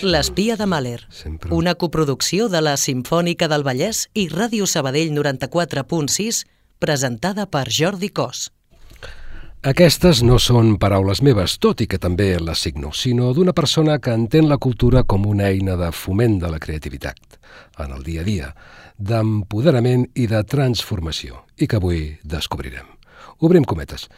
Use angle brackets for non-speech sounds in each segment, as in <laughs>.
L'espia de Mahler, Sempre. una coproducció de la Simfònica del Vallès i Ràdio Sabadell 94.6, presentada per Jordi Cos. Aquestes no són paraules meves, tot i que també les signo, sinó d'una persona que entén la cultura com una eina de foment de la creativitat en el dia a dia, d'empoderament i de transformació, i que avui descobrirem. Obrim cometes.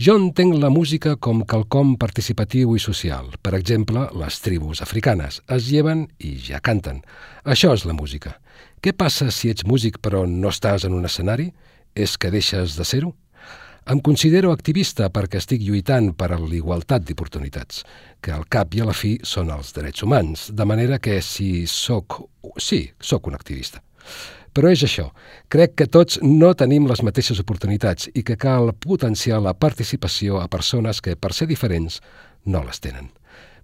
Jo entenc la música com quelcom participatiu i social. Per exemple, les tribus africanes es lleven i ja canten. Això és la música. Què passa si ets músic però no estàs en un escenari? És que deixes de ser-ho? Em considero activista perquè estic lluitant per a l'igualtat d'oportunitats, que al cap i a la fi són els drets humans, de manera que si sóc... Sí, sóc un activista. Però és això. Crec que tots no tenim les mateixes oportunitats i que cal potenciar la participació a persones que, per ser diferents, no les tenen.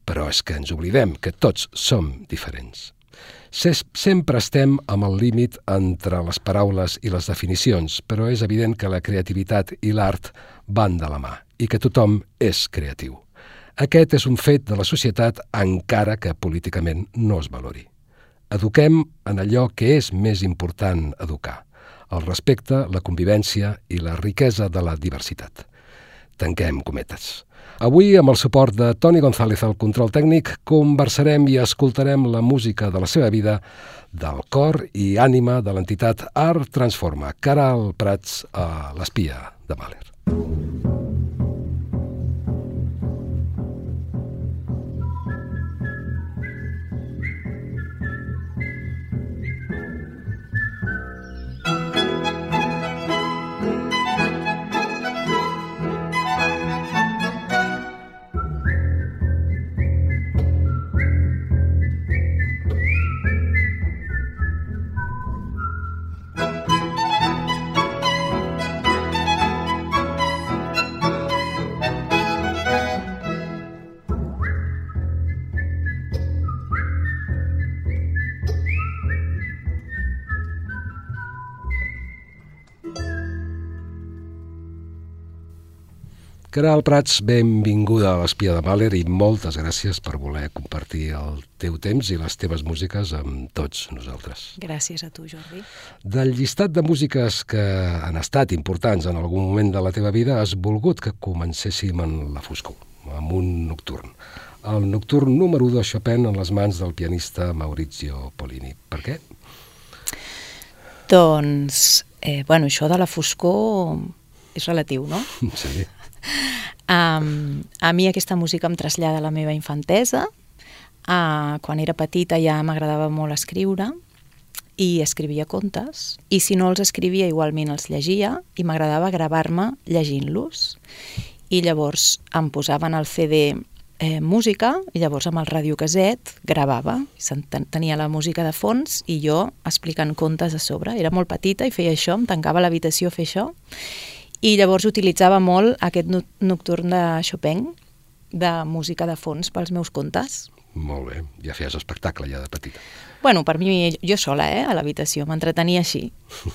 Però és que ens oblidem que tots som diferents. Sempre estem amb el límit entre les paraules i les definicions, però és evident que la creativitat i l'art van de la mà i que tothom és creatiu. Aquest és un fet de la societat encara que políticament no es valori. Eduquem en allò que és més important educar, el respecte, la convivència i la riquesa de la diversitat. Tanquem cometes. Avui, amb el suport de Toni González al control tècnic, conversarem i escoltarem la música de la seva vida del cor i ànima de l'entitat Art Transforma, Caral Prats a l'espia de Mahler. Caral Prats, benvinguda a l'Espia de Mahler i moltes gràcies per voler compartir el teu temps i les teves músiques amb tots nosaltres. Gràcies a tu, Jordi. Del llistat de músiques que han estat importants en algun moment de la teva vida, has volgut que comencéssim en la foscor, amb un nocturn. El nocturn número 2 de Chopin en les mans del pianista Maurizio Polini. Per què? Doncs, eh, bueno, això de la foscor és relatiu, no? <laughs> Sí. Um, a mi aquesta música em trasllada a la meva infantesa. Uh, quan era petita ja m'agradava molt escriure i escrivia contes i si no els escrivia igualment els llegia i m'agradava gravar-me llegint-los i llavors em posaven el CD eh, música i llavors amb el radiocaset gravava, tenia la música de fons i jo explicant contes a sobre. Era molt petita i feia això, em tancava l'habitació a fer això i llavors utilitzava molt aquest nocturn de Chopin de música de fons pels meus contes. Molt bé, ja feies espectacle ja de petita. Bueno, per mi, jo sola, eh, a l'habitació, m'entretenia així.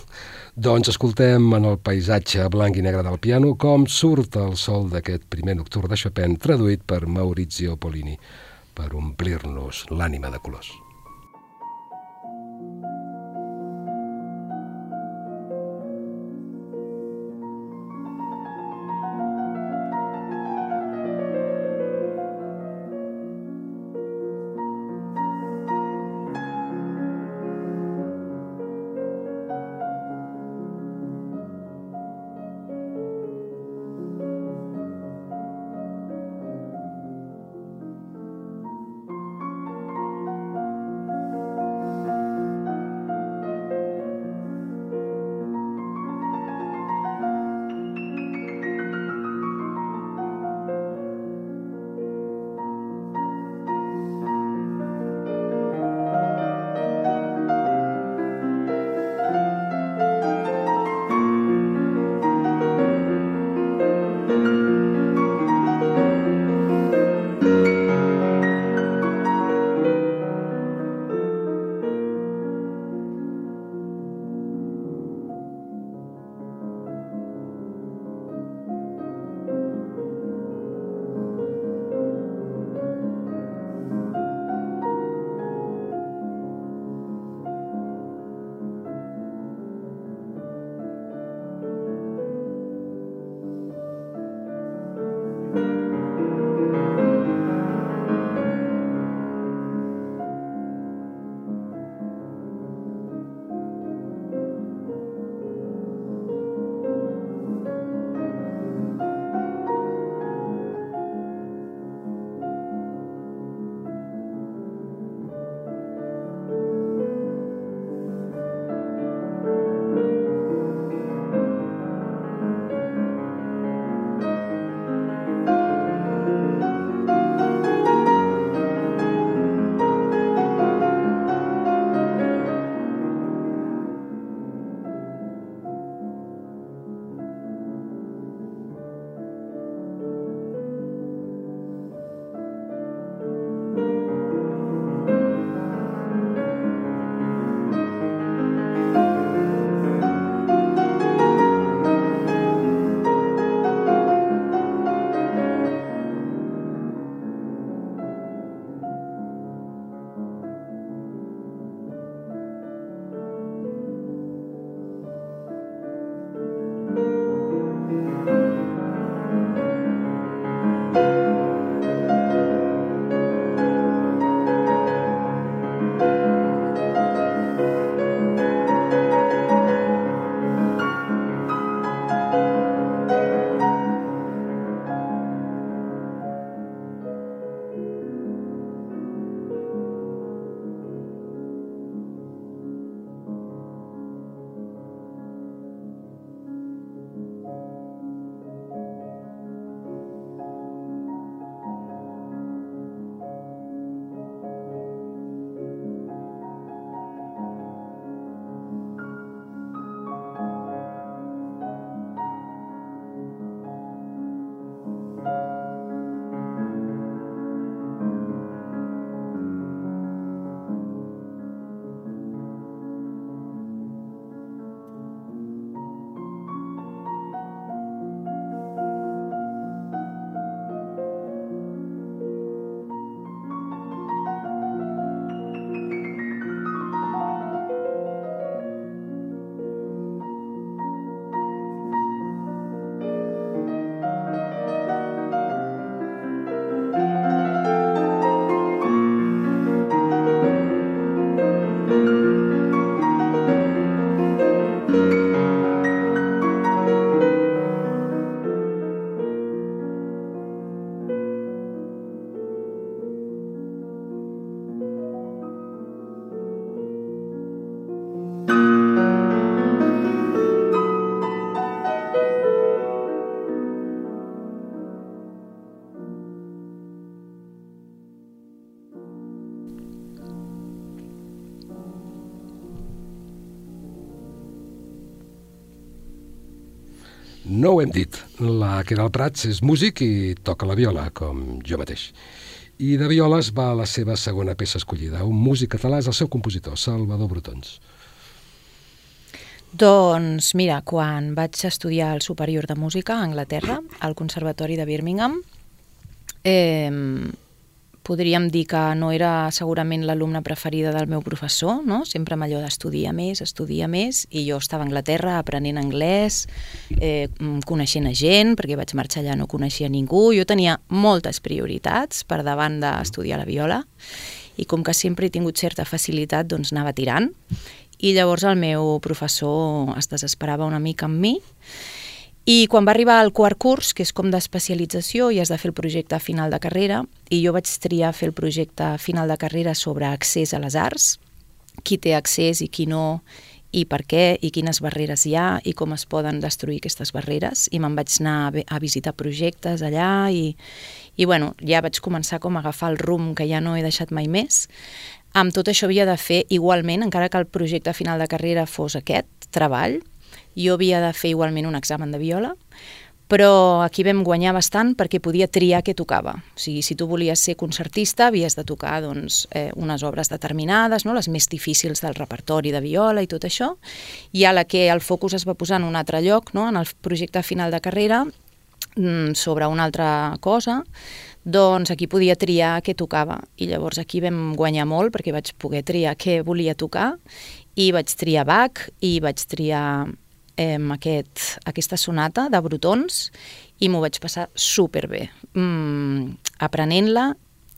<laughs> doncs escoltem en el paisatge blanc i negre del piano com surt el sol d'aquest primer nocturn de Chopin traduït per Maurizio Polini per omplir-nos l'ànima de colors. Hem dit, la Queralt Prats és músic i toca la viola, com jo mateix. I de violes va la seva segona peça escollida. Un músic català és el seu compositor, Salvador Brutons. Doncs mira, quan vaig estudiar el superior de música a Anglaterra, al Conservatori de Birmingham, eh, podríem dir que no era segurament l'alumne preferida del meu professor, no? sempre amb allò d'estudiar més, estudiar més, i jo estava a Anglaterra aprenent anglès, eh, coneixent a gent, perquè vaig marxar allà no coneixia ningú, jo tenia moltes prioritats per davant d'estudiar la viola, i com que sempre he tingut certa facilitat, doncs anava tirant, i llavors el meu professor es desesperava una mica amb mi i quan va arribar al quart curs, que és com d'especialització i has de fer el projecte final de carrera, i jo vaig triar fer el projecte final de carrera sobre accés a les arts, qui té accés i qui no, i per què, i quines barreres hi ha, i com es poden destruir aquestes barreres, i me'n vaig anar a visitar projectes allà, i, i bueno, ja vaig començar com a agafar el rum que ja no he deixat mai més, amb tot això havia de fer igualment, encara que el projecte final de carrera fos aquest treball, jo havia de fer igualment un examen de viola, però aquí vam guanyar bastant perquè podia triar què tocava. O sigui, si tu volies ser concertista, havies de tocar doncs, eh, unes obres determinades, no? les més difícils del repertori de viola i tot això, i a la que el focus es va posar en un altre lloc, no? en el projecte final de carrera, mm, sobre una altra cosa, doncs aquí podia triar què tocava i llavors aquí vam guanyar molt perquè vaig poder triar què volia tocar i vaig triar Bach i vaig triar eh, aquest, aquesta sonata de Brutons i m'ho vaig passar superbé mm, aprenent-la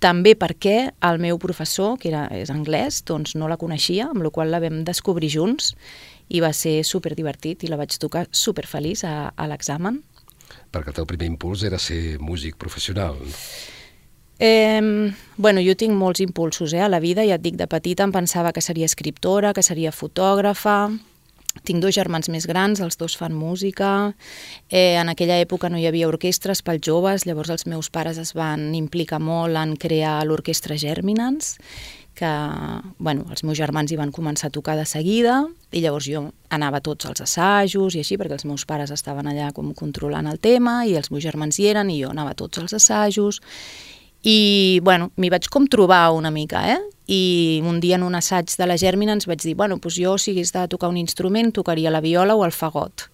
també perquè el meu professor, que era, és anglès, doncs no la coneixia, amb la qual la vam descobrir junts i va ser super divertit i la vaig tocar super feliç a, a l'examen perquè el teu primer impuls era ser músic professional. Eh, bueno, jo tinc molts impulsos eh, a la vida, ja et dic, de petita em pensava que seria escriptora, que seria fotògrafa, tinc dos germans més grans, els dos fan música. Eh, en aquella època no hi havia orquestres pels joves, llavors els meus pares es van implicar molt en crear l'orquestra Germinans que bueno, els meus germans hi van començar a tocar de seguida i llavors jo anava a tots els assajos i així perquè els meus pares estaven allà com controlant el tema i els meus germans hi eren i jo anava a tots els assajos i bueno, m'hi vaig com trobar una mica, eh? I un dia en un assaig de la Gèrmina ens vaig dir, bueno, doncs jo si hagués de tocar un instrument tocaria la viola o el fagot.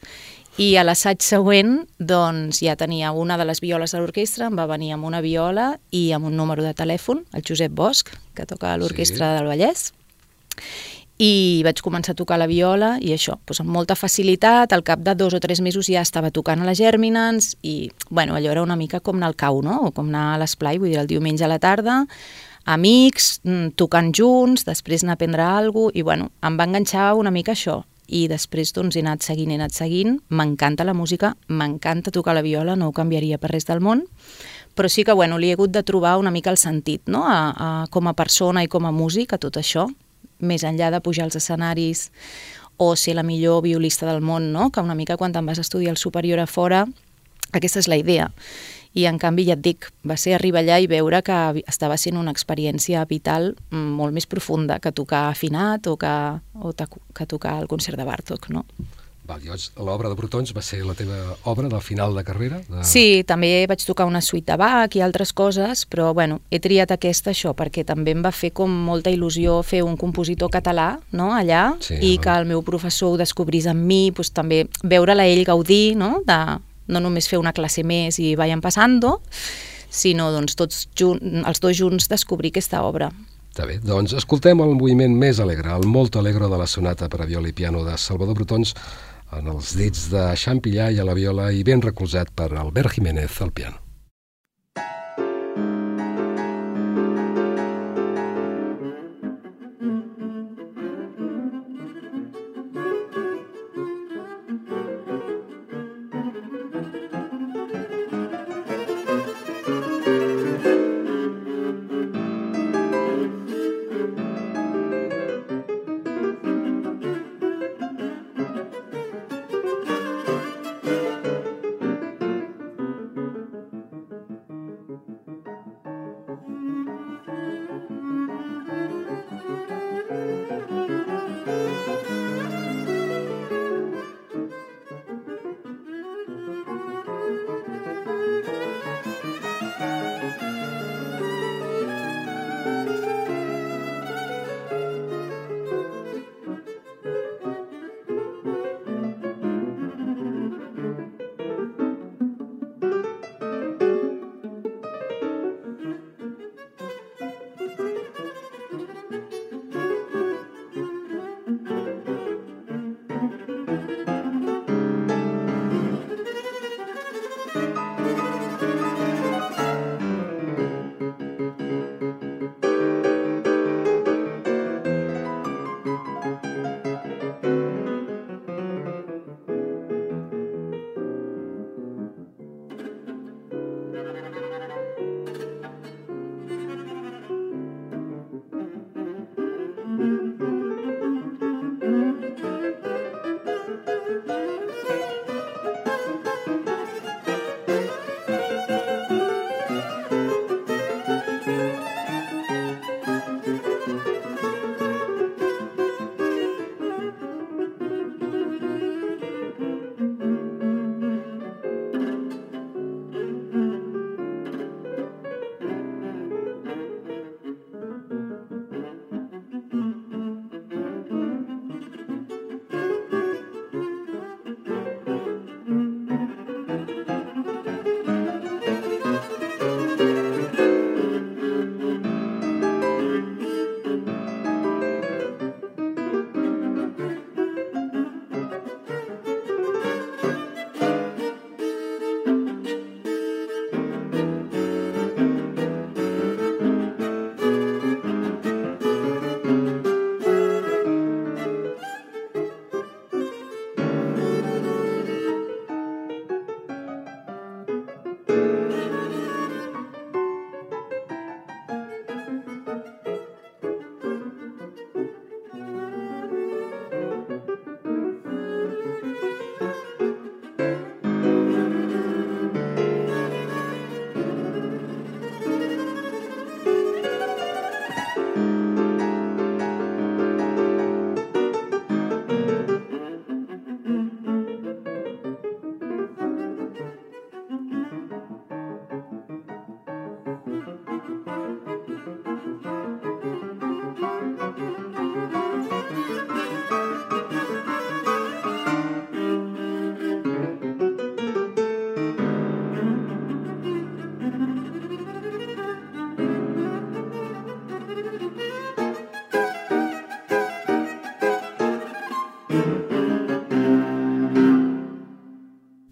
I a l'assaig següent, doncs, ja tenia una de les violes de l'orquestra, em va venir amb una viola i amb un número de telèfon, el Josep Bosch, que toca a l'Orquestra sí. del Vallès, i vaig començar a tocar la viola i això, doncs amb molta facilitat, al cap de dos o tres mesos ja estava tocant a les Gèrmines i, bueno, allò era una mica com anar al cau, no? O com anar a l'esplai, vull dir, el diumenge a la tarda, amics, mm, tocant junts, després anar a prendre alguna cosa, i, bueno, em va enganxar una mica això, i després doncs he anat seguint, he anat seguint, m'encanta la música, m'encanta tocar la viola, no ho canviaria per res del món, però sí que bueno, li he hagut de trobar una mica el sentit no? a, a, com a persona i com a músic a tot això, més enllà de pujar als escenaris o ser la millor violista del món, no? que una mica quan te'n vas a estudiar el superior a fora, aquesta és la idea i en canvi ja et dic, va ser arribar allà i veure que estava sent una experiència vital molt més profunda que tocar afinat o que, o que tocar el concert de Bartók, no? Val, l'obra de Brutons va ser la teva obra del final de carrera? De... Sí, també vaig tocar una suite de Bach i altres coses, però bueno, he triat aquesta això perquè també em va fer com molta il·lusió fer un compositor català no, allà sí, i no? que el meu professor ho descobrís amb mi, doncs, també veure-la ell gaudir no, de, no només fer una classe més i vayan passando, sinó doncs, tots jun els dos junts descobrir aquesta obra. Està bé, doncs escoltem el moviment més alegre, el molt alegre de la sonata per a viola i piano de Salvador Brutons en els dits de Champillà i a la viola i ben recolzat per Albert Jiménez al piano.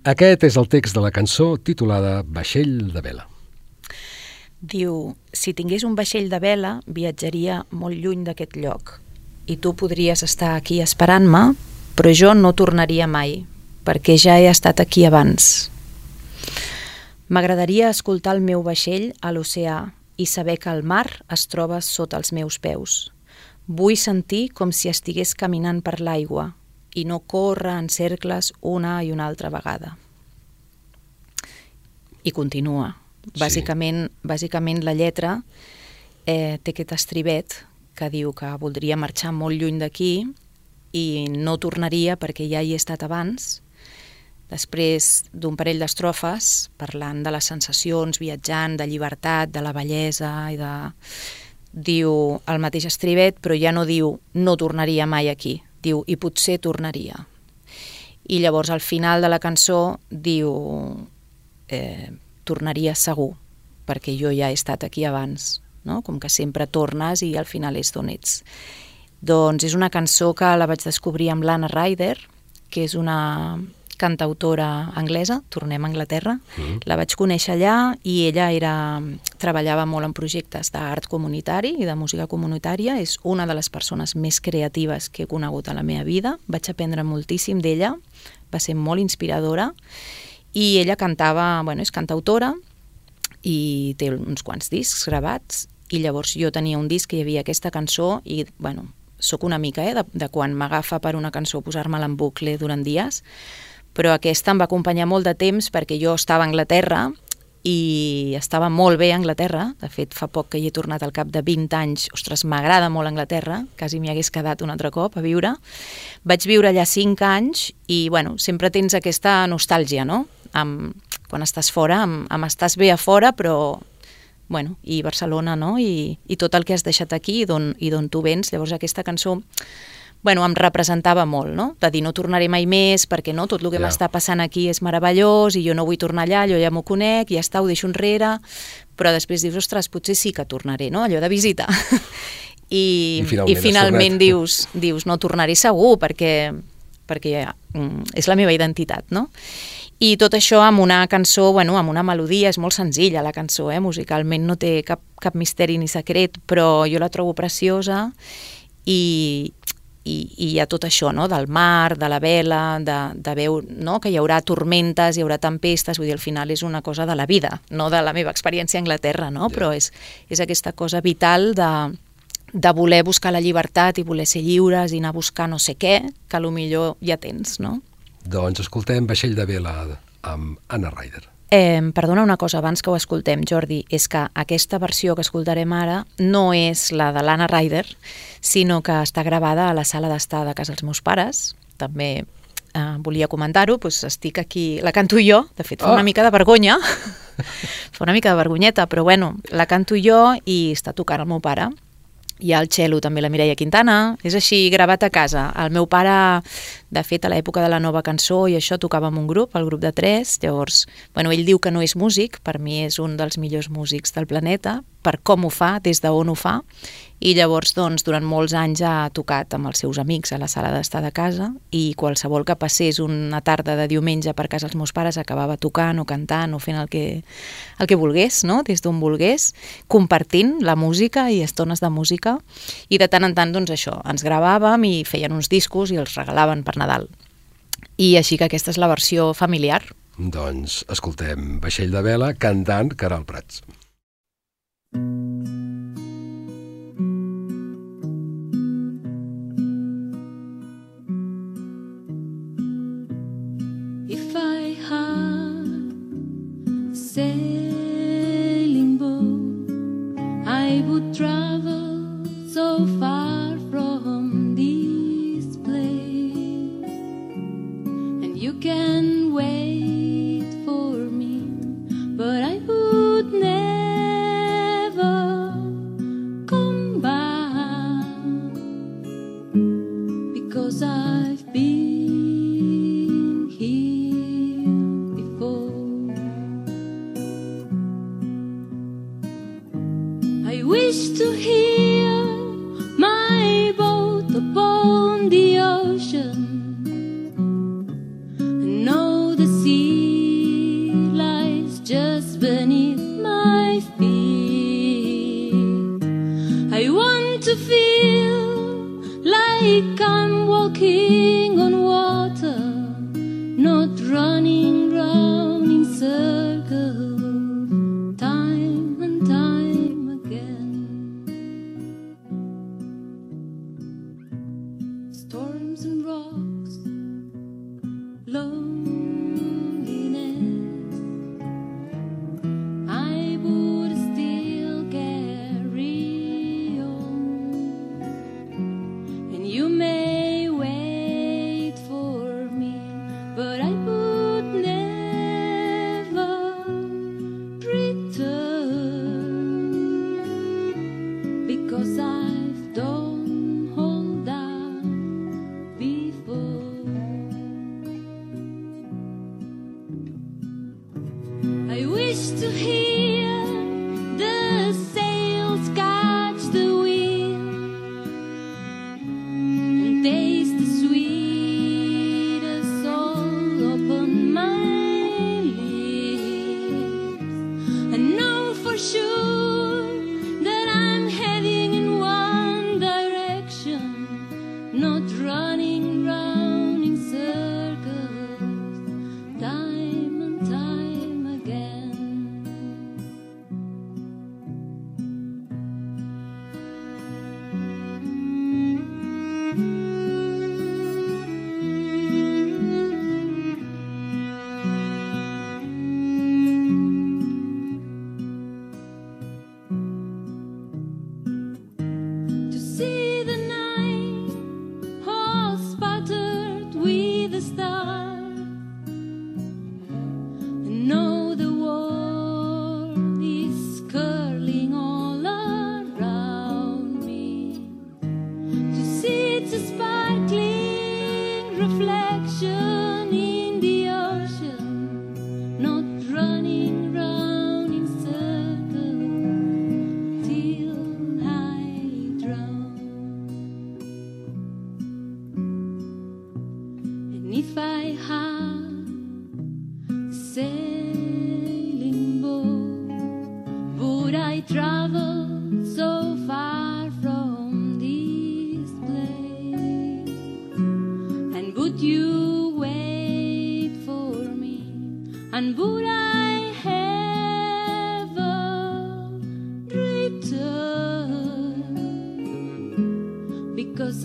Aquest és el text de la cançó titulada Vaixell de vela. Diu, si tingués un vaixell de vela, viatjaria molt lluny d'aquest lloc. I tu podries estar aquí esperant-me, però jo no tornaria mai, perquè ja he estat aquí abans. M'agradaria escoltar el meu vaixell a l'oceà i saber que el mar es troba sota els meus peus. Vull sentir com si estigués caminant per l'aigua i no córrer en cercles una i una altra vegada. I continua. Sí. Bàsicament, bàsicament la lletra eh, té aquest estribet que diu que voldria marxar molt lluny d'aquí i no tornaria perquè ja hi he estat abans. Després d'un parell d'estrofes, parlant de les sensacions, viatjant, de llibertat, de la bellesa i de... Diu el mateix estribet, però ja no diu no tornaria mai aquí, diu i potser tornaria. I llavors al final de la cançó diu eh, tornaria segur, perquè jo ja he estat aquí abans, no? com que sempre tornes i al final és d'on ets. Doncs és una cançó que la vaig descobrir amb l'Anna Ryder, que és una cantautora anglesa, tornem a Anglaterra. Mm. La vaig conèixer allà i ella era, treballava molt en projectes d'art comunitari i de música comunitària. És una de les persones més creatives que he conegut a la meva vida. Vaig aprendre moltíssim d'ella, va ser molt inspiradora i ella cantava, bueno, és cantautora i té uns quants discs gravats i llavors jo tenia un disc que hi havia aquesta cançó i, bueno, sóc una mica, eh, de, de quan m'agafa per una cançó posar-me-la en bucle durant dies, però aquesta em va acompanyar molt de temps perquè jo estava a Anglaterra i estava molt bé a Anglaterra, de fet fa poc que hi he tornat al cap de 20 anys, ostres, m'agrada molt Anglaterra, quasi m'hi hagués quedat un altre cop a viure. Vaig viure allà 5 anys i, bueno, sempre tens aquesta nostàlgia, no? Amb, quan estàs fora, amb, amb estàs bé a fora, però bueno, i Barcelona, no? I, i tot el que has deixat aquí i d'on tu vens. Llavors aquesta cançó bueno, em representava molt, no? De dir, no tornaré mai més perquè no, tot el que Ja. m'està passant aquí és meravellós i jo no vull tornar allà, jo ja m'ho conec, ja està, ho deixo enrere, però després dius, ostres, potser sí que tornaré, no? Allò de visita. <laughs> I, I finalment i finalment dius, dius, no tornaré segur perquè, perquè mm, és la meva identitat, no? I tot això amb una cançó, bueno, amb una melodia, és molt senzilla la cançó, eh? musicalment no té cap, cap misteri ni secret, però jo la trobo preciosa i, i, i hi ha tot això, no? del mar, de la vela, de, de veu, no? que hi haurà tormentes, hi haurà tempestes, vull dir, al final és una cosa de la vida, no de la meva experiència a Anglaterra, no? Ja. però és, és aquesta cosa vital de, de voler buscar la llibertat i voler ser lliures i anar a buscar no sé què, que a lo millor ja tens, no? Doncs escoltem Vaixell de vela amb Anna Ryder. Eh, perdona una cosa abans que ho escoltem, Jordi, és que aquesta versió que escoltarem ara no és la de l'Anna Ryder, sinó que està gravada a la sala d'estar de casa dels meus pares. També eh, volia comentar-ho, doncs estic aquí, la canto jo, de fet fa Ah. una mica de vergonya, <laughs> fa una mica de vergonyeta, però bueno, la canto jo i està tocant el meu pare. Hi ha el cello també la Mireia Quintana, és així gravat a casa. El meu pare, de fet, a l'època de la nova cançó i això tocava amb un grup, el grup de tres, llavors, bueno, ell diu que no és músic, per mi és un dels millors músics del planeta, per com ho fa, des d'on ho fa, i llavors, doncs, durant molts anys ha tocat amb els seus amics a la sala d'estar de casa i qualsevol que passés una tarda de diumenge per casa els meus pares acabava tocant o cantant o fent el que, el que volgués, no? des d'on volgués, compartint la música i estones de música i de tant en tant, doncs això, ens gravàvem i feien uns discos i els regalaven per Nadal. I així que aquesta és la versió familiar. Doncs escoltem Vaixell de vela cantant Caral Prats. Wish to hear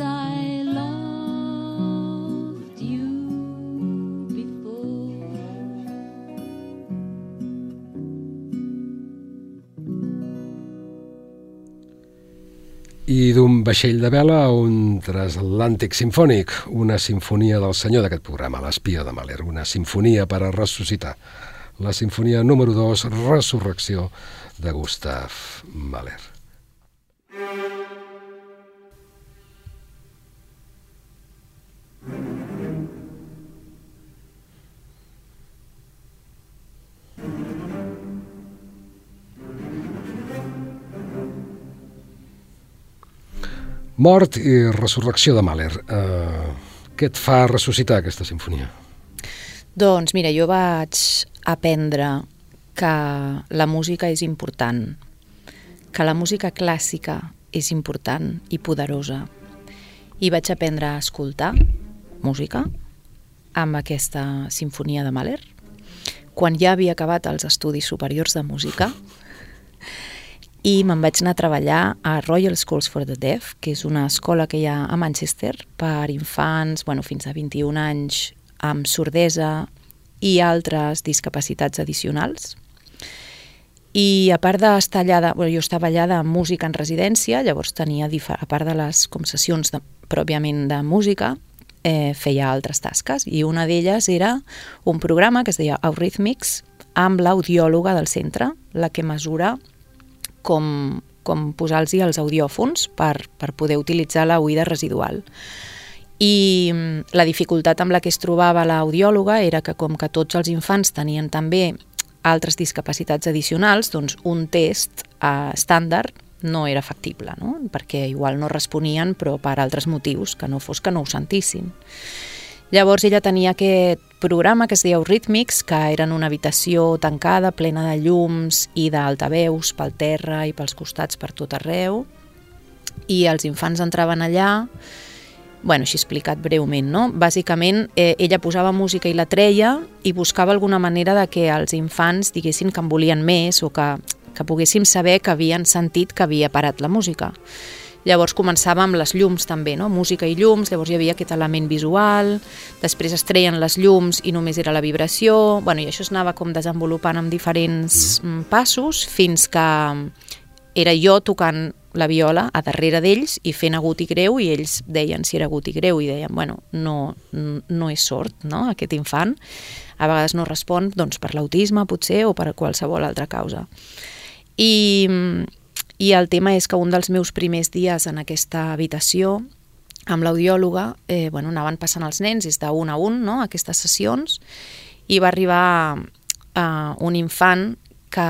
I you before. I d'un vaixell de vela a un transatlàntic sinfònic, una sinfonia del senyor d'aquest programa, l'espia de Mahler, una sinfonia per a ressuscitar. La sinfonia número 2, Resurrecció, de Gustav Mahler. Mort i resurrecció de Mahler. Uh, què et fa ressuscitar aquesta sinfonia? Doncs mira, jo vaig aprendre que la música és important, que la música clàssica és important i poderosa. I vaig aprendre a escoltar música amb aquesta sinfonia de Mahler. Quan ja havia acabat els estudis superiors de música, i me'n vaig anar a treballar a Royal Schools for the Deaf, que és una escola que hi ha a Manchester per infants bueno, fins a 21 anys amb sordesa i altres discapacitats addicionals. I a part d'estar allà, de, bueno, jo estava allà de música en residència, llavors tenia, a part de les com sessions de, pròpiament de música, eh, feia altres tasques i una d'elles era un programa que es deia Eurythmics amb l'audiòloga del centre, la que mesura com, com posar-los els audiòfons per, per poder utilitzar la oïda residual. I mm, la dificultat amb la que es trobava l'audiòloga era que com que tots els infants tenien també altres discapacitats addicionals, doncs un test eh, estàndard no era factible, no? perquè igual no responien però per altres motius, que no fos que no ho sentissin. Llavors ella tenia aquest programa que es deia Eurythmics, que era en una habitació tancada, plena de llums i d'altaveus pel terra i pels costats per tot arreu, i els infants entraven allà bueno, així explicat breument, no? Bàsicament, eh, ella posava música i la treia i buscava alguna manera de que els infants diguessin que en volien més o que, que poguéssim saber que havien sentit que havia parat la música. Llavors començava amb les llums també, no? música i llums, llavors hi havia aquest element visual, després es treien les llums i només era la vibració, bueno, i això es anava com desenvolupant amb diferents mm, passos fins que era jo tocant la viola a darrere d'ells i fent agut i greu i ells deien si era agut i greu i deien, bueno, no, no és sord, no?, aquest infant. A vegades no respon doncs, per l'autisme, potser, o per qualsevol altra causa. I, I el tema és que un dels meus primers dies en aquesta habitació, amb l'audiòloga, eh, bueno, anaven passant els nens, és d'un a un, no?, aquestes sessions, i va arribar eh, un infant que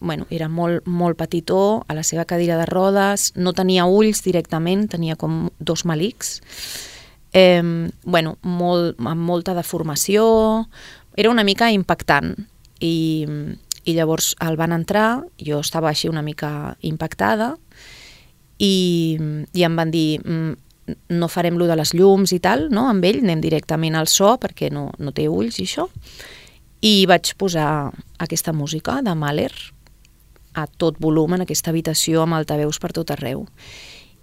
bueno, era molt, molt petitó, a la seva cadira de rodes, no tenia ulls directament, tenia com dos malics, eh, bueno, molt, amb molta deformació, era una mica impactant i, i llavors el van entrar, jo estava així una mica impactada i, i em van dir mm, no farem lo de les llums i tal, no? amb ell anem directament al so perquè no, no té ulls i això i vaig posar aquesta música de Mahler a tot volum en aquesta habitació amb altaveus per tot arreu.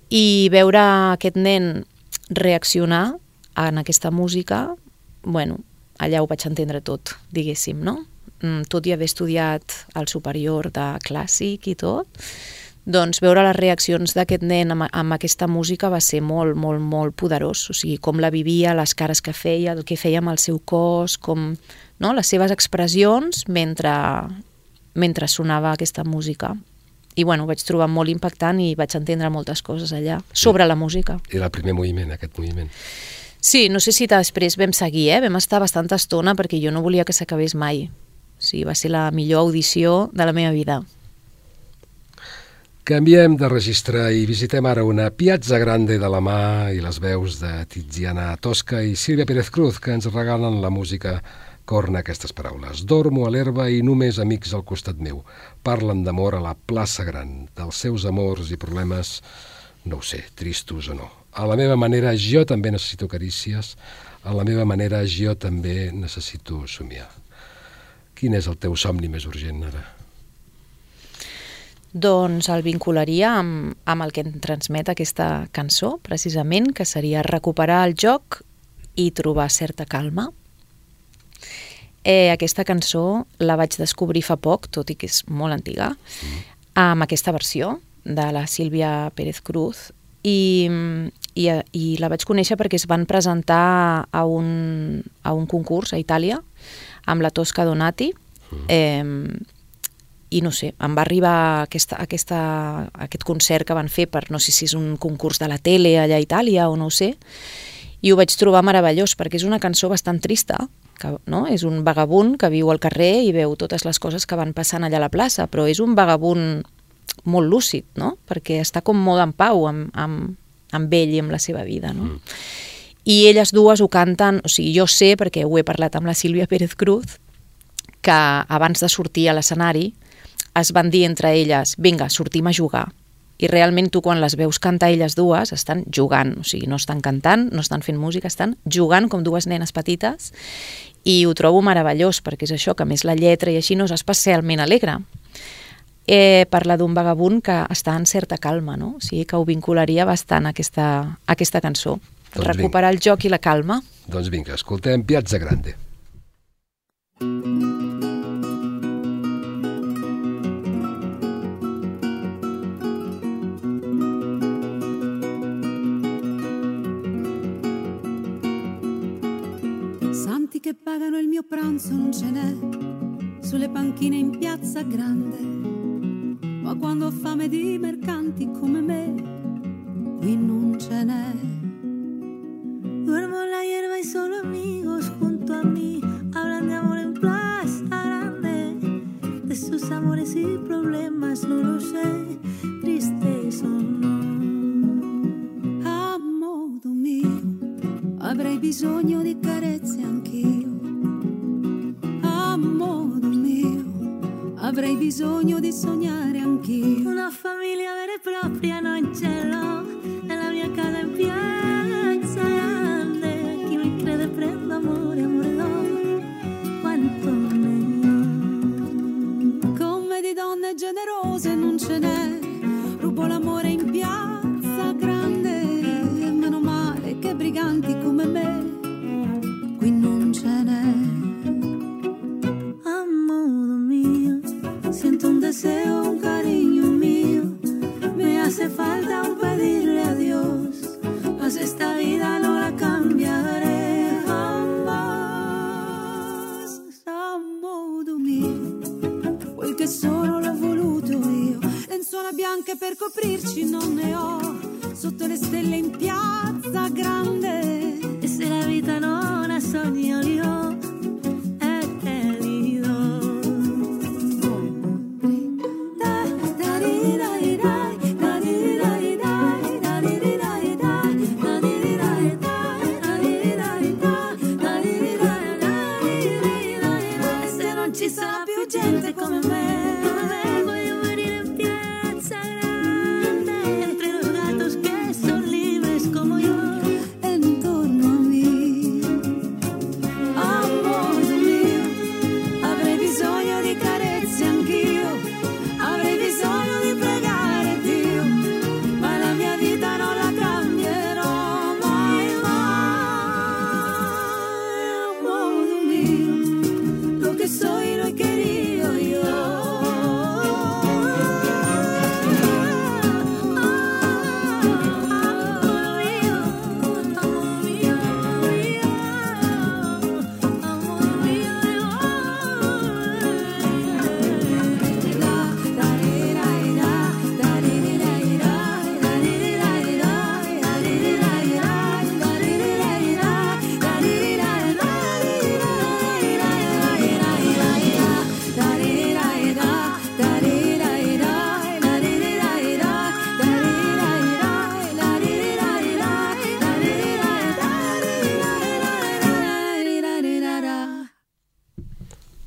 I veure aquest nen reaccionar en aquesta música, bueno, allà ho vaig entendre tot, diguéssim, no? Mm, tot i haver estudiat al superior de clàssic i tot, doncs veure les reaccions d'aquest nen amb, amb aquesta música va ser molt, molt, molt poderós. O sigui, com la vivia, les cares que feia, el que feia amb el seu cos, com no? les seves expressions mentre mentre sonava aquesta música. I bueno, ho vaig trobar molt impactant i vaig entendre moltes coses allà sobre la música. Era el primer moviment, aquest moviment. Sí, no sé si després vam seguir, eh? vam estar bastanta estona perquè jo no volia que s'acabés mai. Sí, va ser la millor audició de la meva vida. Canviem de registre i visitem ara una Piazza Grande de la mà i les veus de Tiziana Tosca i Sílvia Pérez Cruz que ens regalen la música corna aquestes paraules. Dormo a l'herba i només amics al costat meu. Parlen d'amor a la plaça gran, dels seus amors i problemes, no ho sé, tristos o no. A la meva manera jo també necessito carícies, a la meva manera jo també necessito somiar. Quin és el teu somni més urgent ara? Doncs el vincularia amb, amb el que em transmet aquesta cançó, precisament, que seria recuperar el joc i trobar certa calma. Eh, aquesta cançó la vaig descobrir fa poc, tot i que és molt antiga, mm. amb aquesta versió de la Sílvia Pérez Cruz i, i, i la vaig conèixer perquè es van presentar a un, a un concurs a Itàlia amb la Tosca Donati mm. eh, i no sé, em va arribar aquesta, aquesta, aquest concert que van fer per no sé si és un concurs de la tele allà a Itàlia o no ho sé i ho vaig trobar meravellós perquè és una cançó bastant trista que no? és un vagabund que viu al carrer i veu totes les coses que van passant allà a la plaça, però és un vagabund molt lúcid, no? perquè està com molt en pau amb, amb, amb ell i amb la seva vida. No? Mm. I elles dues ho canten, o sigui, jo sé, perquè ho he parlat amb la Sílvia Pérez Cruz, que abans de sortir a l'escenari es van dir entre elles, vinga, sortim a jugar. I realment tu quan les veus cantar elles dues estan jugant, o sigui, no estan cantant, no estan fent música, estan jugant com dues nenes petites i ho trobo meravellós perquè és això, que més la lletra i així no és especialment alegre. Eh, parla d'un vagabund que està en certa calma, no? O sigui que ho vincularia bastant a aquesta, a aquesta cançó. Doncs Recuperar vinga. el joc i la calma. Doncs vinga, escoltem Piazza Grande. che pagano il mio pranzo non ce n'è sulle panchine in piazza grande. Ma quando ho fame di mercanti come me, qui non ce n'è. Duermo en la hierba y solo amigos junto a mí hablan de amor en plaza grande, de sus amores y problemas, no lo sé, tristes o no. A modo mio, avrei bisogno di carezze anch'io avrei bisogno di sognare anch'io. Una famiglia vera e propria non ce l'ho, nella mia casa in piazza amore, amore no, quanto ne Come di donne generose non ce n'è, rubo l'amore in piedi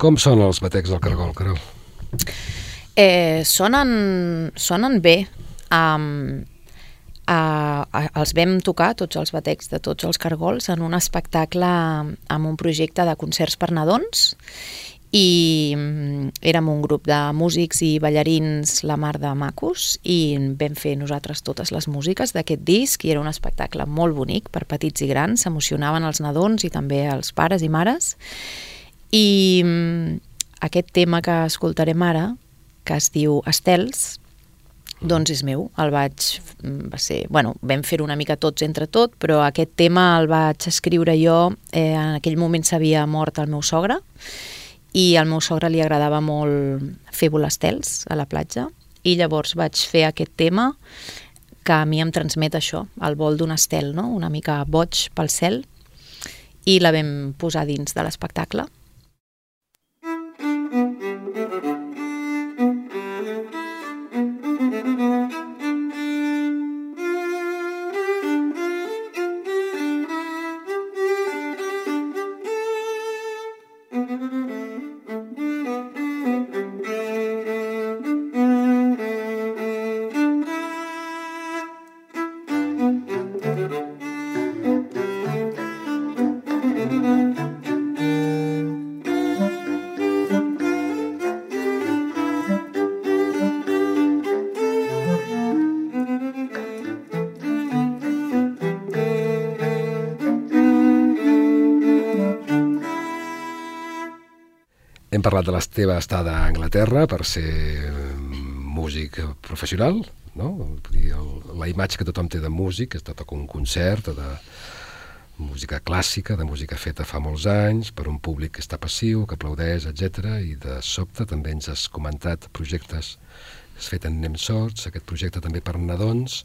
Com són els batecs del cargol, Carol? Eh, sonen, sonen bé. Um, a, els vam tocar, tots els batecs de tots els cargols, en un espectacle amb un projecte de concerts per nadons i mm, érem un grup de músics i ballarins la mar de macos i vam fer nosaltres totes les músiques d'aquest disc i era un espectacle molt bonic per petits i grans, s'emocionaven els nadons i també els pares i mares i mm, aquest tema que escoltarem ara, que es diu Estels, doncs és meu, el vaig, va ser, bueno, vam fer una mica tots entre tot, però aquest tema el vaig escriure jo, eh, en aquell moment s'havia mort el meu sogre, i al meu sogre li agradava molt fer volar estels a la platja, i llavors vaig fer aquest tema que a mi em transmet això, el vol d'un estel, no? una mica boig pel cel, i la vam posar dins de l'espectacle. Hem parlat de la teva estada a Anglaterra per ser eh, músic professional, no? La imatge que tothom té de músic, és de tocar un concert, de música clàssica, de música feta fa molts anys, per un públic que està passiu, que aplaudeix, etc. I de sobte també ens has comentat projectes que has fet en Nem Sorts, aquest projecte també per nadons.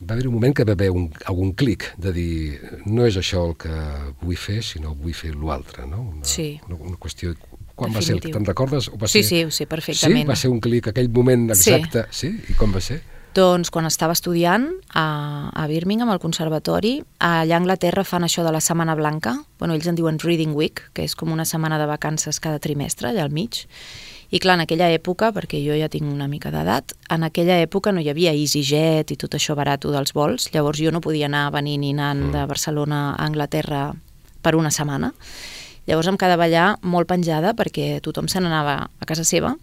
Va haver un moment que va haver un, algun clic de dir no és això el que vull fer, sinó vull fer l'altre, no? Una, Sí. Una, una qüestió... Quan va ser? Definitiu. Te'n recordes? O va Sí, ser... sí, ho sé perfectament. Sí? Va ser un clic, aquell moment Sí. exacte. Sí. I com va ser? Doncs quan estava estudiant a, a Birmingham, al conservatori, allà a Anglaterra fan això de la Setmana Blanca, bueno, ells en diuen Reading Week, que és com una setmana de vacances cada trimestre, allà al mig, i clar, en aquella època, perquè jo ja tinc una mica d'edat, en aquella època no hi havia EasyJet i tot això barato dels vols, llavors jo no podia anar venint i anant de Barcelona a Anglaterra per una setmana. Llavors em quedava allà molt penjada perquè tothom se n'anava a casa seva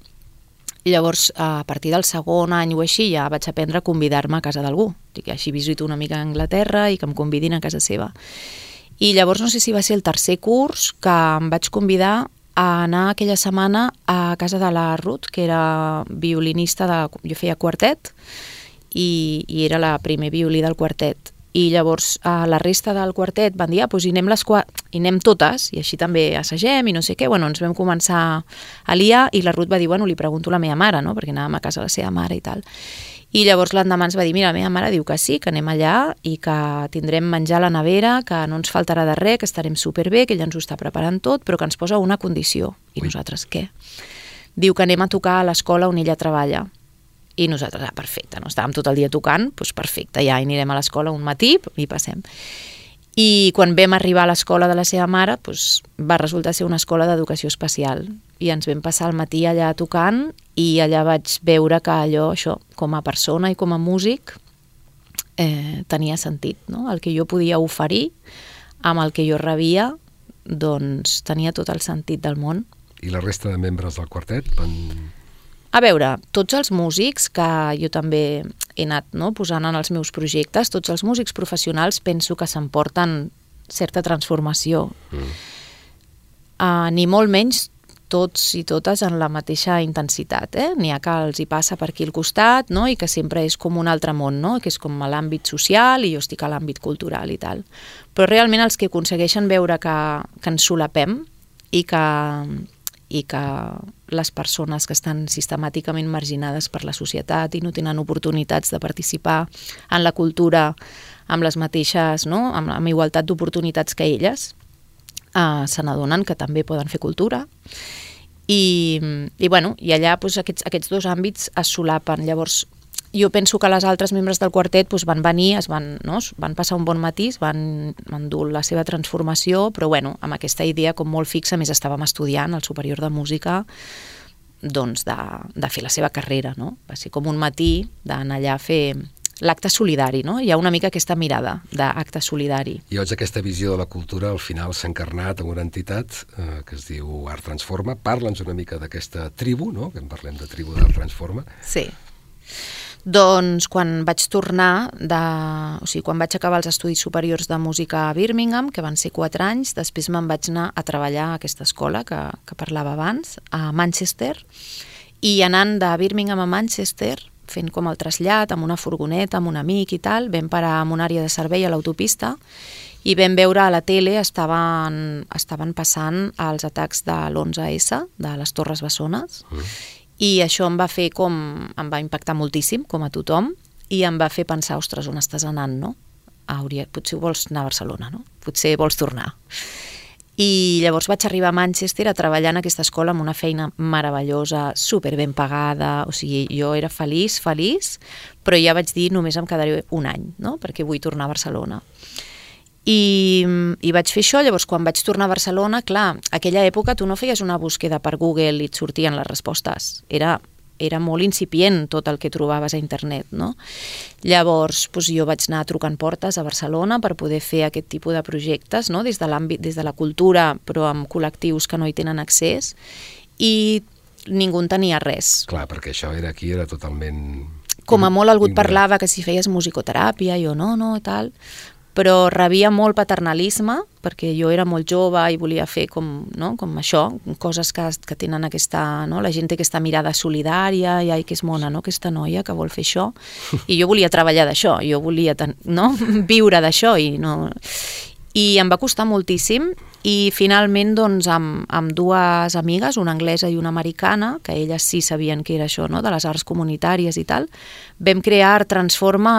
I llavors, a partir del segon any o així, ja vaig aprendre a convidar-me a casa d'algú. Dic, així visito una mica a Anglaterra i que em convidin a casa seva. I llavors no sé si va ser el tercer curs que em vaig convidar a anar aquella setmana a casa de la Ruth, que era violinista, de, jo feia quartet, i, i era la primer violí del quartet. I llavors a la resta del quartet van dir, ah, doncs hi anem, les hi anem totes, i així també assagem i no sé què. Bueno, ens vam començar a liar i la Ruth va dir, bueno, li pregunto a la meva mare, no? perquè anàvem a casa de la seva mare i tal. I llavors l'endemà ens va dir, mira, la meva mare diu que sí, que anem allà i que tindrem menjar a la nevera, que no ens faltarà de res, que estarem superbé, que ella ens ho està preparant tot, però que ens posa una condició. I Ui. nosaltres què? Diu que anem a tocar a l'escola on ella treballa. I nosaltres, ah, perfecte, no? estàvem tot el dia tocant, doncs perfecte, ja anirem a l'escola un matí i passem. I quan vam arribar a l'escola de la seva mare, doncs, va resultar ser una escola d'educació especial. I ens vam passar el matí allà tocant i allà vaig veure que allò, això, com a persona i com a músic, eh, tenia sentit. No? El que jo podia oferir amb el que jo rebia, doncs tenia tot el sentit del món. I la resta de membres del quartet van... A veure, tots els músics que jo també he anat no, posant en els meus projectes, tots els músics professionals penso que s'emporten certa transformació. Mm. Uh, ni molt menys tots i totes en la mateixa intensitat. Eh? N'hi ha que els hi passa per aquí al costat no? i que sempre és com un altre món, no? que és com a l'àmbit social i jo estic a l'àmbit cultural i tal. Però realment els que aconsegueixen veure que, que ens solapem i que, i que les persones que estan sistemàticament marginades per la societat i no tenen oportunitats de participar en la cultura amb les mateixes, no? amb, amb igualtat d'oportunitats que elles, eh, se n'adonen que també poden fer cultura i, i, bueno, i allà doncs, aquests, aquests dos àmbits es solapen. Llavors, jo penso que les altres membres del quartet doncs, van venir, es van, no? es van passar un bon matí, es van endur la seva transformació, però bueno, amb aquesta idea com molt fixa, més estàvem estudiant al superior de música, doncs de, de fer la seva carrera, no? Va ser com un matí d'anar allà a fer l'acte solidari, no? Hi ha una mica aquesta mirada d'acte solidari. I llavors aquesta visió de la cultura al final s'ha encarnat en una entitat eh, que es diu Art Transforma. Parla'ns una mica d'aquesta tribu, no? que en parlem de tribu d'Art Transforma. Sí. Doncs quan vaig tornar, de, o sigui, quan vaig acabar els estudis superiors de música a Birmingham, que van ser quatre anys, després me'n vaig anar a treballar a aquesta escola que, que parlava abans, a Manchester, i anant de Birmingham a Manchester, fent com el trasllat amb una furgoneta, amb un amic i tal, vam parar en una àrea de servei a l'autopista i vam veure a la tele estaven, estaven passant els atacs de l'11S, de les Torres Bessones, mm. I això em va fer com... em va impactar moltíssim, com a tothom, i em va fer pensar, ostres, on estàs anant, no? Hauria, potser vols anar a Barcelona, no? Potser vols tornar. I llavors vaig arribar a Manchester a treballar en aquesta escola amb una feina meravellosa, super ben pagada, o sigui, jo era feliç, feliç, però ja vaig dir només em quedaré un any, no? perquè vull tornar a Barcelona. I, I vaig fer això, llavors quan vaig tornar a Barcelona, clar, aquella època tu no feies una búsqueda per Google i et sortien les respostes. Era era molt incipient tot el que trobaves a internet, no? Llavors, doncs jo vaig anar trucant portes a Barcelona per poder fer aquest tipus de projectes, no? Des de l'àmbit, des de la cultura, però amb col·lectius que no hi tenen accés, i ningú en tenia res. Clar, perquè això era aquí, era totalment... Com a molt algú et parlava que si feies musicoteràpia, jo no, no, tal, però rebia molt paternalisme, perquè jo era molt jove i volia fer com, no? com això, coses que, que tenen aquesta... No? La gent té aquesta mirada solidària, i ai, que és mona, no? aquesta noia que vol fer això. <laughs> I jo volia treballar d'això, jo volia ten, no? <laughs> viure d'això i no... I em va costar moltíssim i finalment doncs, amb, amb dues amigues, una anglesa i una americana, que elles sí sabien que era això, no? de les arts comunitàries i tal, vam crear Art Transforma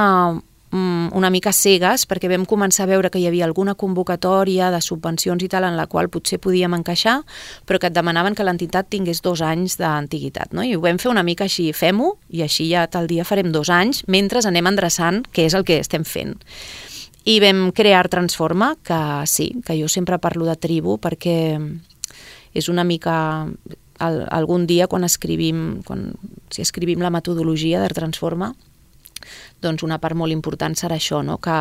una mica cegues perquè vam començar a veure que hi havia alguna convocatòria de subvencions i tal en la qual potser podíem encaixar, però que et demanaven que l'entitat tingués dos anys d'antiguitat. No? I ho vam fer una mica així, fem-ho, i així ja tal dia farem dos anys, mentre anem endreçant què és el que estem fent. I vam crear Transforma, que sí, que jo sempre parlo de tribu perquè és una mica al, algun dia quan escrivim, quan, si escrivim la metodologia de Transforma, doncs una part molt important serà això, no? que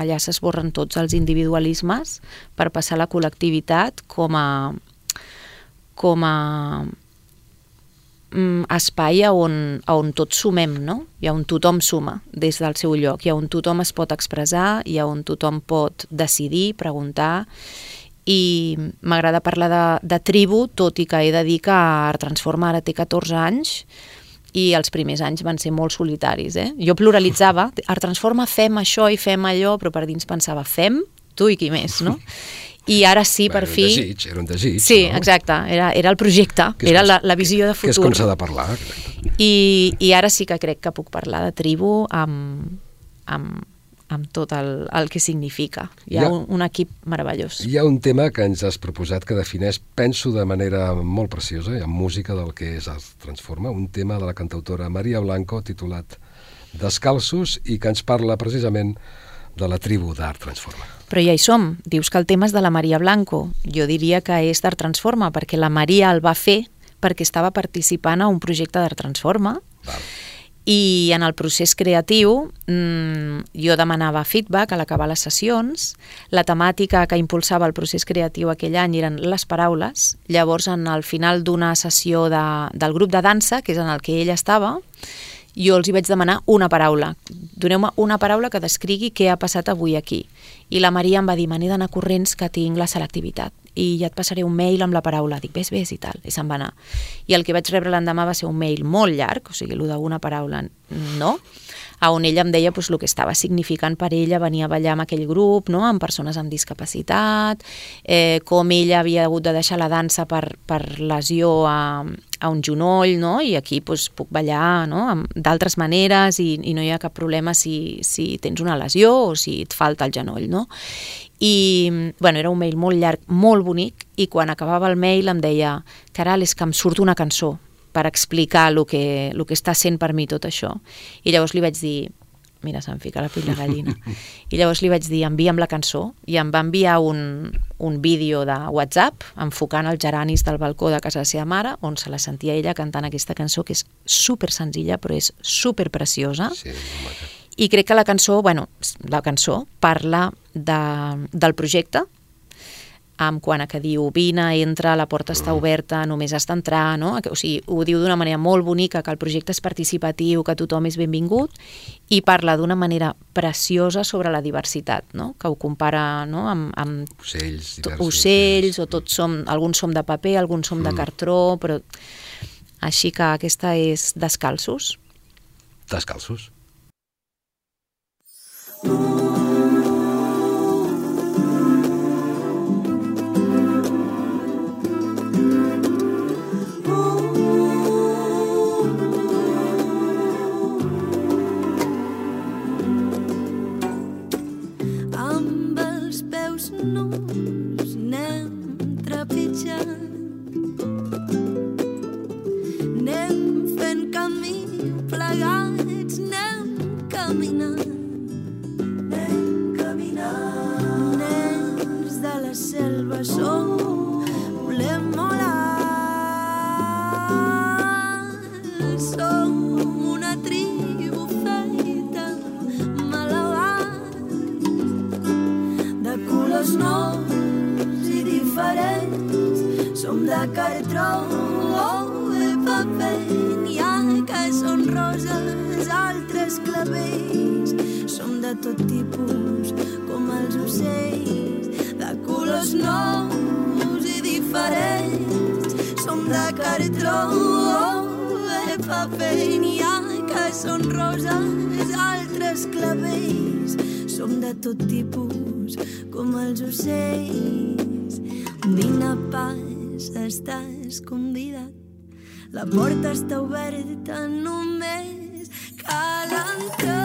allà s'esborren tots els individualismes per passar a la col·lectivitat com a, com a mm, espai a on, on tots sumem, no? I on tothom suma des del seu lloc, i on tothom es pot expressar, i on tothom pot decidir, preguntar, i m'agrada parlar de, de tribu, tot i que he de dir que Art Transforma ara té 14 anys, i els primers anys van ser molt solitaris. Eh? Jo pluralitzava, Art Transforma fem això i fem allò, però per dins pensava fem tu i qui més, no? I ara sí, per Bueno, fi... Un desig, era un desig, Sí, no? exacte, era, era el projecte, Que era com- la, la visió de Que és futur. com s'ha de parlar. I, I ara sí que crec que puc parlar de tribu amb, amb, amb tot el, el que significa. Hi ha Ja. un, un equip meravellós. Hi ha un tema que ens has proposat que defineix, penso, de manera molt preciosa, i amb música del que és Art Transforma, un tema de la cantautora Maria Blanco titulat Descalços i que ens parla precisament de la tribu d'Art Transforma. Però ja hi som. Dius que el tema és de la Maria Blanco. Jo diria que és d'Art Transforma, perquè la Maria el va fer perquè estava participant a un projecte d'Art Transforma Val. I en el procés creatiu mmm, jo demanava feedback a l'acabar les sessions, la temàtica que impulsava el procés creatiu aquell any eren les paraules, llavors en el final d'una sessió de, del grup de dansa, que és en el que ella estava, jo els hi vaig demanar una paraula. Doneu-me una paraula que descrigui què ha passat avui aquí. I la Maria em va dir, me n'he d'anar corrents que tinc la selectivitat i ja et passaré un mail amb la paraula. Dic, ves, ves i tal. I se'n va anar. I el que vaig rebre l'endemà va ser un mail molt llarg, o sigui, el d'una paraula no, a on ella em deia pues, el que estava significant per ella venir a ballar amb aquell grup, no? amb persones amb discapacitat, eh, com ella havia hagut de deixar la dansa per, per lesió a, a un genoll, no? i aquí pues, puc ballar no? d'altres maneres i, i no hi ha cap problema si, si tens una lesió o si et falta el genoll. No? I bueno, era un mail molt llarg, molt bonic, i quan acabava el mail em deia Caral, és que em surt una cançó per explicar el que, el que està sent per mi tot això. I llavors li vaig dir, mira, se'm fica la pell de gallina, i llavors li vaig dir, envia'm la cançó, i em va enviar un, un vídeo de WhatsApp enfocant els geranis del balcó de casa de la seva mare, on se la sentia ella cantant aquesta cançó, que és super senzilla, però és super preciosa. Sí. I crec que la cançó, bueno, la cançó parla de, del projecte, amb quan a que diu vine, entra, la porta està oberta, només has d'entrar, no? O sigui, ho diu d'una manera molt bonica, que el projecte és participatiu, que tothom és benvingut, i parla d'una manera preciosa sobre la diversitat, no? Que ho compara no? amb, amb Ocells, diversos ocells, o tots som, alguns som de paper, alguns som de cartró, però així que aquesta és descalços. Descalços. Amb els peus nus anem trepitjant som, volem molar Som una tribu feta malabar de colors nous i diferents. Som de cartró o de paper, n'hi ha que són roses, altres clavells. Som de tot tipus, com els ocells, colors nous i diferents. Som de cartró de paper, n'hi ha que són roses, altres clavells. Som de tot tipus, com els ocells. Vine pas, estàs convidat. La porta està oberta, només cal entrar.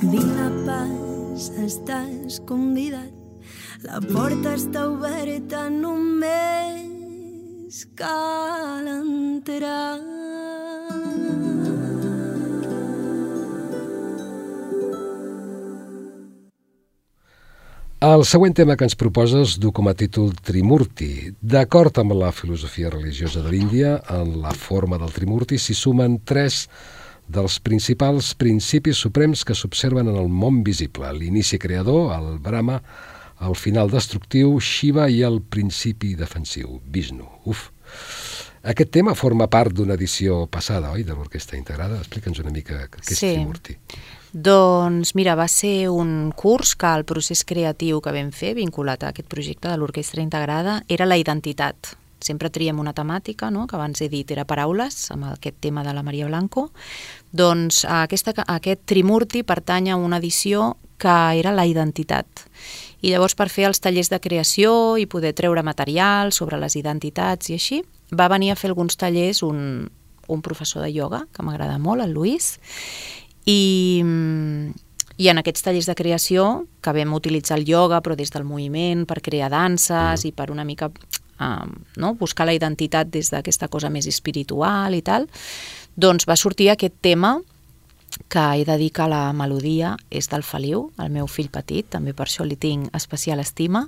Vine pas, estàs convidat. La porta està oberta, només cal entrar. El següent tema que ens proposes du com a títol Trimurti. D'acord amb la filosofia religiosa de l'Índia, en la forma del Trimurti s'hi sumen tres dels principals principis suprems que s'observen en el món visible. L'inici creador, el Brahma, el final destructiu, Shiva i el principi defensiu, Vishnu. Uf! Aquest tema forma part d'una edició passada, oi, de l'Orquestra Integrada? Explica'ns una mica què és Sí. Trimurti. Doncs mira, va ser un curs que el procés creatiu que vam fer, vinculat a aquest projecte de l'Orquestra Integrada, era la identitat. Sempre triem una temàtica, no? que abans he dit era paraules, amb aquest tema de la Maria Blanco. Doncs aquesta, aquest Trimurti pertany a una edició que era la identitat. I llavors per fer els tallers de creació i poder treure material sobre les identitats i així, va venir a fer alguns tallers un, un professor de ioga, que m'agrada molt, el Lluís, i, i en aquests tallers de creació, que vam utilitzar el ioga, però des del moviment, per crear danses i per una mica um, no? buscar la identitat des d'aquesta cosa més espiritual i tal, doncs va sortir aquest tema que he de dir que la melodia és del Feliu, el meu fill petit, també per això li tinc especial estima,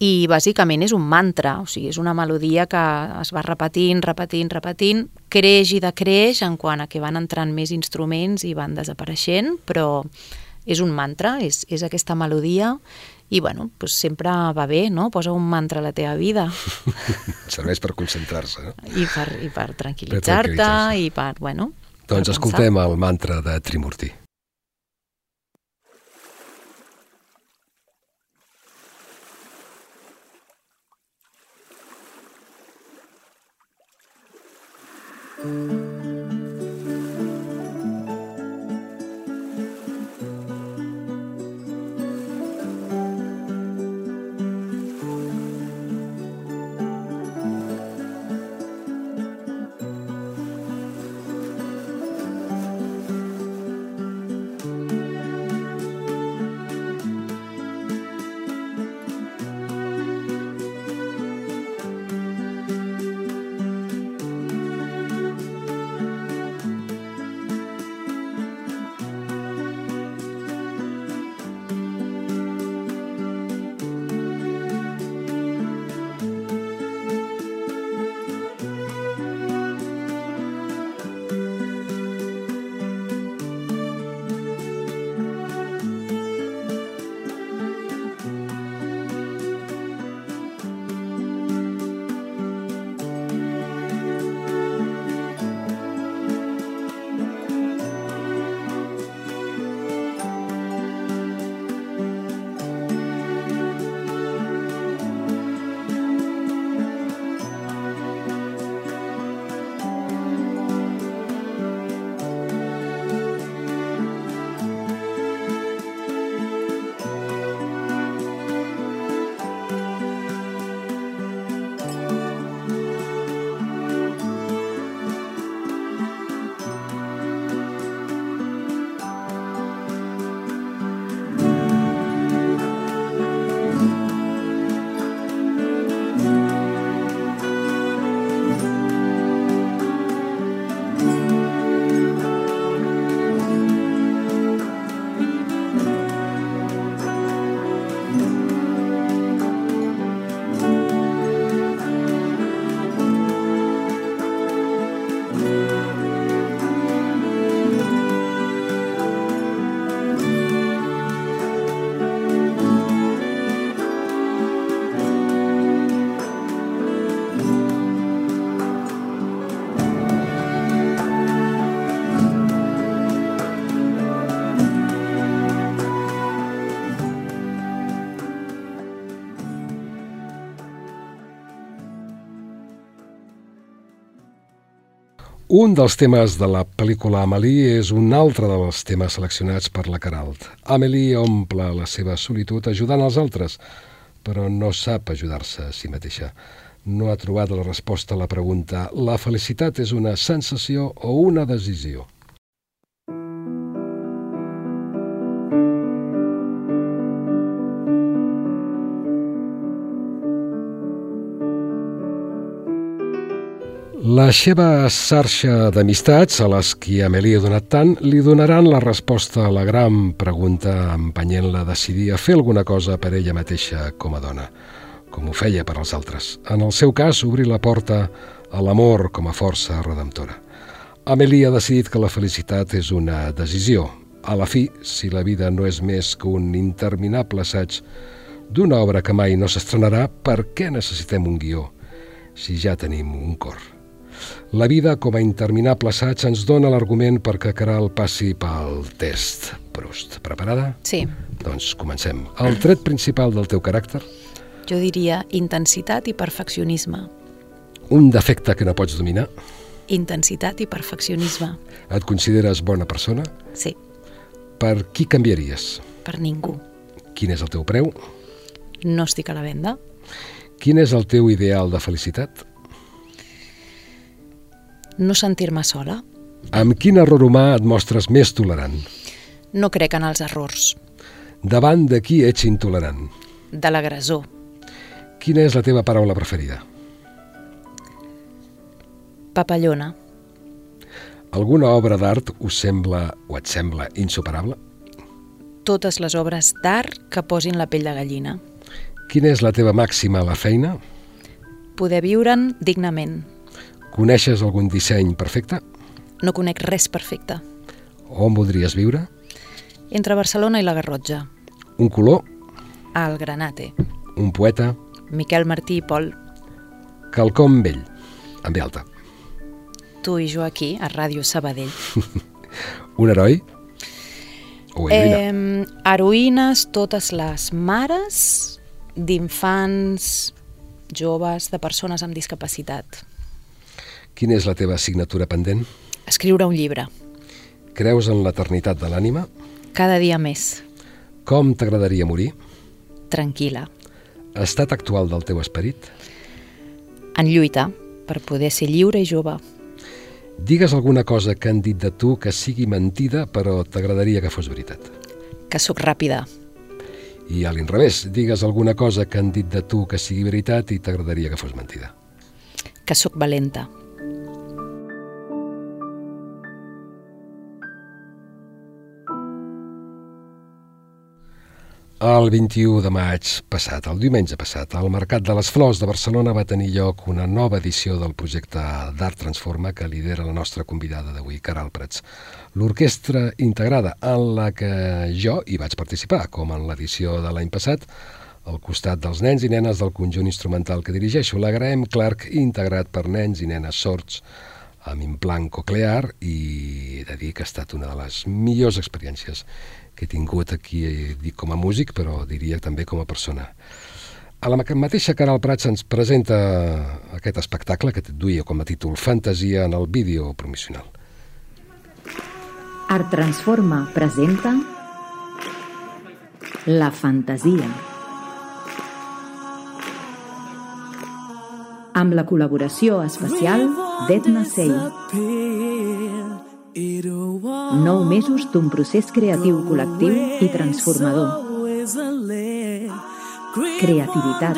i bàsicament és un mantra, o sigui, és una melodia que es va repetint, repetint, repetint, creix i decreix en quant a que van entrant més instruments i van desapareixent, però és un mantra, és, és aquesta melodia i bueno, doncs sempre va bé, no? Posa un mantra a la teva vida <laughs> Serveix per concentrar-se, no? i per, i per tranquil·litzar-te tranquil·litzar-se. i per, bueno... per Doncs pensar. escoltem el mantra de Trimurti. Un dels temes de la pel·lícula Amélie és un altre dels temes seleccionats per la Caralt. Amélie omple la seva solitud ajudant els altres, però no sap ajudar-se a si mateixa. No ha trobat la resposta a la pregunta «La felicitat és una sensació o una decisió?» La seva xarxa d'amistats, a les qui Amélie ha donat tant, li donaran la resposta a la gran pregunta empenyent-la a decidir a fer alguna cosa per ella mateixa com a dona, com ho feia per als altres. En el seu cas, obrir la porta a l'amor com a força redemptora. Amélie ha decidit que la felicitat és una decisió. A la fi, si la vida no és més que un interminable assaig d'una obra que mai no s'estrenarà, per què necessitem un guió si ja tenim un cor? La vida, com a interminable assaig, ens dona l'argument perquè Caral passi pel test. Proust. Preparada? Sí, Doncs comencem. El tret principal del teu caràcter? jo diria intensitat i perfeccionisme. Un defecte que no pots dominar? Intensitat i perfeccionisme. Et consideres bona persona? Sí, Per qui canviaries? per ningú. Quin és el teu preu? No estic a la venda. Quin és el teu ideal de felicitat? No sentir-me sola. Amb quin error humà et mostres més tolerant? No crec en els errors. Davant de qui ets intolerant? De l'agressor. Quina és la teva paraula preferida? Papallona. Alguna obra d'art us sembla o et sembla insuperable? Totes les obres d'art que posin la pell de gallina. Quina és la teva màxima a la feina? Poder viure'n dignament. Coneixes algun disseny perfecte? No conec res perfecte. On voldries viure? Entre Barcelona i la Garrotxa. Un color? Al Granate. Un poeta? Miquel Martí i Pol. Quelcom vell, amb ve alta. Tu i jo aquí, a Ràdio Sabadell. <laughs> Un heroi? O heroïna? Eh, heroïnes, totes les mares d'infants, joves, de persones amb discapacitat. Quina és la teva assignatura pendent? Escriure un llibre. Creus en l'eternitat de l'ànima? Cada dia més. Com t'agradaria morir? Tranquil·la. Estat actual del teu esperit? En lluita per poder ser lliure i jove. Digues alguna cosa que han dit de tu que sigui mentida però t'agradaria que fos veritat. Que sóc ràpida. I a l'inrevés, digues alguna cosa que han dit de tu que sigui veritat i t'agradaria que fos mentida. Que sóc valenta. El 21 de maig passat, el diumenge passat, al Mercat de les Flors de Barcelona va tenir lloc una nova edició del projecte d'Art Transforma que lidera la nostra convidada d'avui, Caral Prats. L'orquestra integrada en la que jo hi vaig participar, com en l'edició de l'any passat, al costat dels nens i nenes del conjunt instrumental que dirigeixo, la Graham Clark, integrat per nens i nenes sords amb implant coclear i he de dir que ha estat una de les millors experiències que he tingut aquí, eh, dic com a músic, però diria també com a persona. A la ma- mateixa Caral Prats ens presenta aquest espectacle que duia com a títol Fantasia en el vídeo promocional. Art Transforma presenta La fantasia. Amb la col·laboració especial d'Edna Sey. Nou mesos d'un procés creatiu col·lectiu i transformador. Creativitat.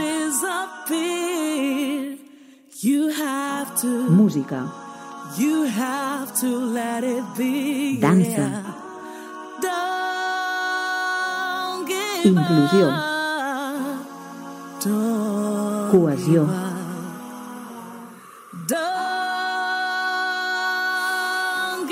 Música. Dansa. Inclusió. Cohesió.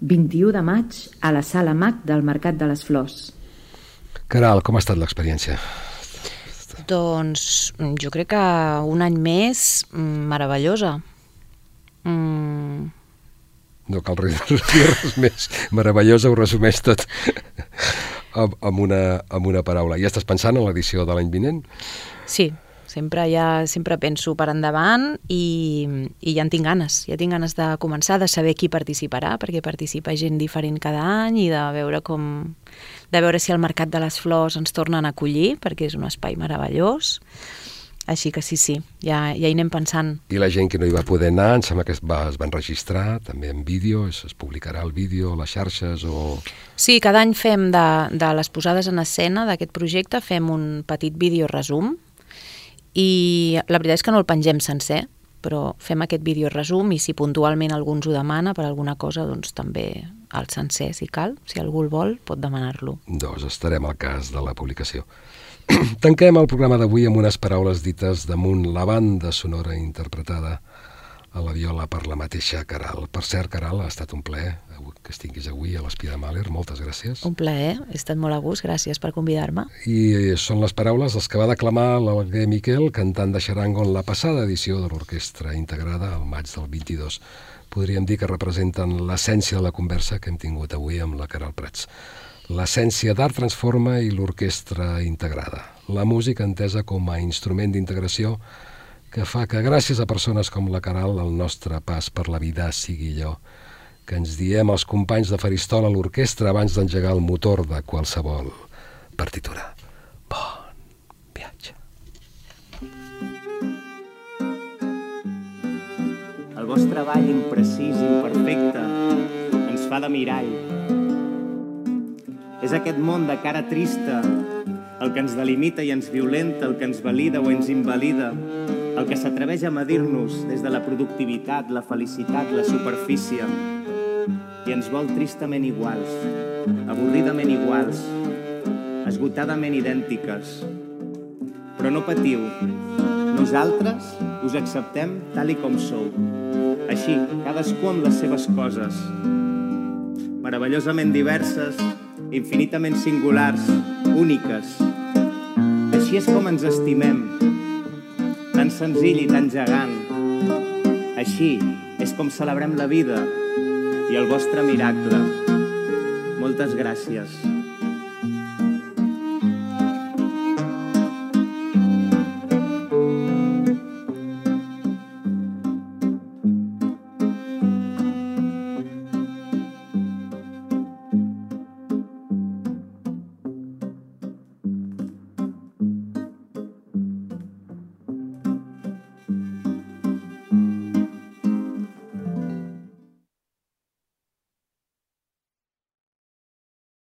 21 de maig a la Sala MAC del Mercat de les Flors. Caral, com ha estat l'experiència? Doncs jo crec que un any més mm, meravellosa. Mm, No cal <laughs> res, dir res més. Meravellosa ho resumeix tot amb, amb, una, amb una paraula. Ja estàs pensant en l'edició de l'any vinent? sí, Sempre, ja, sempre penso per endavant i, i ja en tinc ganes. Ja tinc ganes de començar, de saber qui participarà, perquè participa gent diferent cada any i de veure com de veure si el Mercat de les Flors ens tornen a acollir, perquè és un espai meravellós. Així que sí, sí, ja, ja hi anem pensant. I la gent que no hi va poder anar, em sembla que es, va, es van registrar també en vídeo, es, es publicarà el vídeo a les xarxes o... Sí, cada any fem de, de les posades en escena d'aquest projecte, fem un petit vídeo resum i la veritat és que no el pengem sencer, però fem aquest vídeo resum i si puntualment algú ens ho demana per alguna cosa, doncs també el sencer, si cal. Si algú el vol, pot demanar-lo. Doncs estarem al cas de la publicació. <clears throat> Tanquem el programa d'avui amb unes paraules dites damunt la banda sonora interpretada a la viola per la mateixa Caral. Per cert, Caral, ha estat un plaer que estiguis avui a l'Espí de Mahler. Moltes gràcies. Un plaer, he estat molt a gust, gràcies per convidar-me. I són les paraules les que va declamar l'Alguer Miquel, cantant de xarango en la passada edició de l'Orquestra Integrada, al maig del 22. Podríem dir que representen l'essència de la conversa que hem tingut avui amb la Caral Prats. L'essència d'Art Transforma i l'Orquestra Integrada. La música entesa com a instrument d'integració que fa que gràcies a persones com la Caral el nostre pas per la vida sigui allò que ens diem els companys de Faristol a l'orquestra abans d'engegar el motor de qualsevol partitura. Bon viatge. El vostre ball imprecís, imperfecte, ens fa de mirall. És aquest món de cara trista el que ens delimita i ens violenta, el que ens valida o ens invalida, el que s'atreveix a medir-nos des de la productivitat, la felicitat, la superfície, i ens vol tristament iguals, avorridament iguals, esgotadament idèntiques. Però no patiu, nosaltres us acceptem tal i com sou. Així, cadascú amb les seves coses, meravellosament diverses, infinitament singulars, úniques. Així és com ens estimem, tan senzill i tan gegant. Així és com celebrem la vida i el vostre miracle. Moltes gràcies.